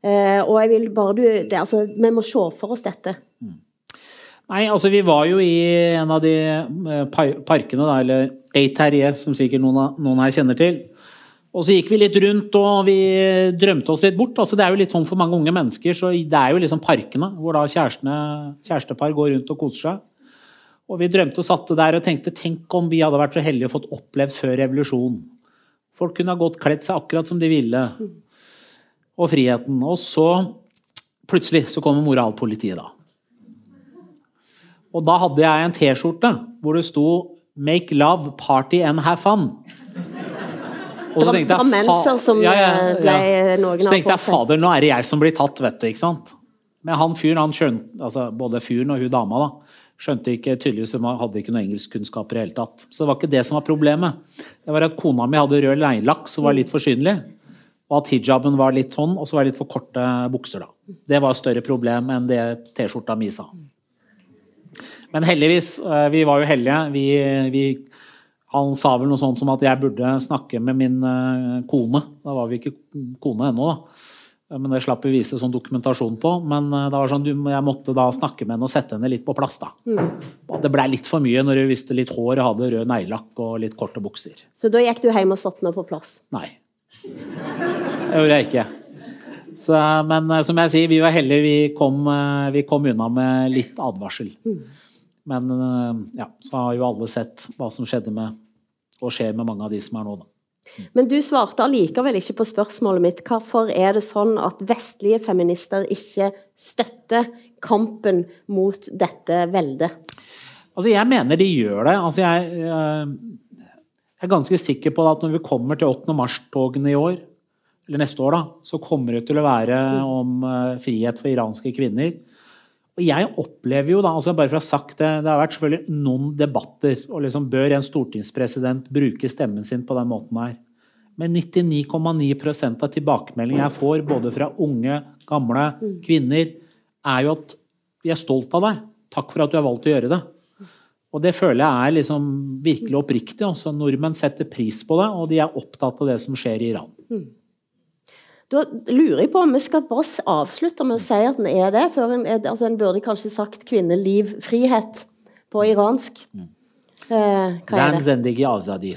Eh, og jeg vil bare du det, altså, Vi må se for oss dette. Nei, altså vi var jo i en av de parkene, da, eller Eiterie, som sikkert noen, av- noen her kjenner til. Og så gikk vi litt rundt og vi drømte oss litt bort. Altså, det er jo litt sånn for mange unge mennesker, så det er jo liksom parkene hvor da kjærestepar går rundt og koser seg. Og vi drømte og satte der og tenkte tenk om vi hadde vært så heldige og fått opplevd før revolusjonen. Folk kunne ha gått kledd seg akkurat som de ville. Og friheten. Og så plutselig så kommer moralpolitiet, da. Og da hadde jeg en T-skjorte hvor det sto 'Make love, party and have fun'. Og så tenkte jeg, drammenser fa- som, eh, ble noen Så tenkte jeg fader, nå er det jeg som blir tatt, vet du. ikke sant? Men han fyren, han skjønte, altså både fyren og hun dama, da, skjønte ikke tydeligvis de hadde ikke noe engelskkunnskaper i det hele tatt. Så det var ikke det som var problemet. Det var at kona mi hadde rød leilaks som var litt for synlig. Og at hijaben var litt sånn, og så var det litt for korte bukser, da. Det var et større problem enn det T-skjorta mi sa. Men heldigvis, eh, vi var jo heldige. Vi, vi, han sa vel noe sånt som at jeg burde snakke med min eh, kone. Da var vi ikke kone ennå, da. Men det slapp vi vise sånn dokumentasjon på. Men eh, det var sånn, du- jeg måtte da snakke med henne og sette henne litt på plass. da. Mm. Det blei litt for mye når hun visste litt hår og hadde rød neglelakk og litt korte bukser. Så da gikk du hjem og satte henne på plass. Nei. Det gjorde jeg ikke. Så, men eh, som jeg sier, vi var heldige. Vi kom, vi kom unna med litt advarsel. Men eh, ja, så har jo alle sett hva som skjedde med og skjer med mange av de som er nå, da. Men du svarte allikevel ikke på spørsmålet mitt. Hvorfor er det sånn at vestlige feminister ikke støtter kampen mot dette veldet? Altså, jeg mener de gjør det. Altså, jeg, eh, jeg er ganske sikker på at når vi kommer til 8. mars-togene i år, eller neste år, da, så kommer det til å være om eh, frihet for iranske kvinner. Og jeg opplever jo da, altså bare for å ha sagt det, det har vært selvfølgelig noen debatter, og liksom bør en stortingspresident bruke stemmen sin på den måten her. Men 99,9% av tilbakemeldingene jeg får, både fra unge, gamle, kvinner, er jo at vi er stolt av deg. Takk for at du har valgt å gjøre det. Og det føler jeg er liksom virkelig oppriktig. Altså, nordmenn setter pris på det, og de er opptatt av det som skjer i Iran. Da lurer jeg på om vi skal bare avslutte med å si at den er det. Før en, er- altså en burde kanskje sagt 'kvinne, liv, frihet' på iransk. Eh, hva er det? zendegi azadi,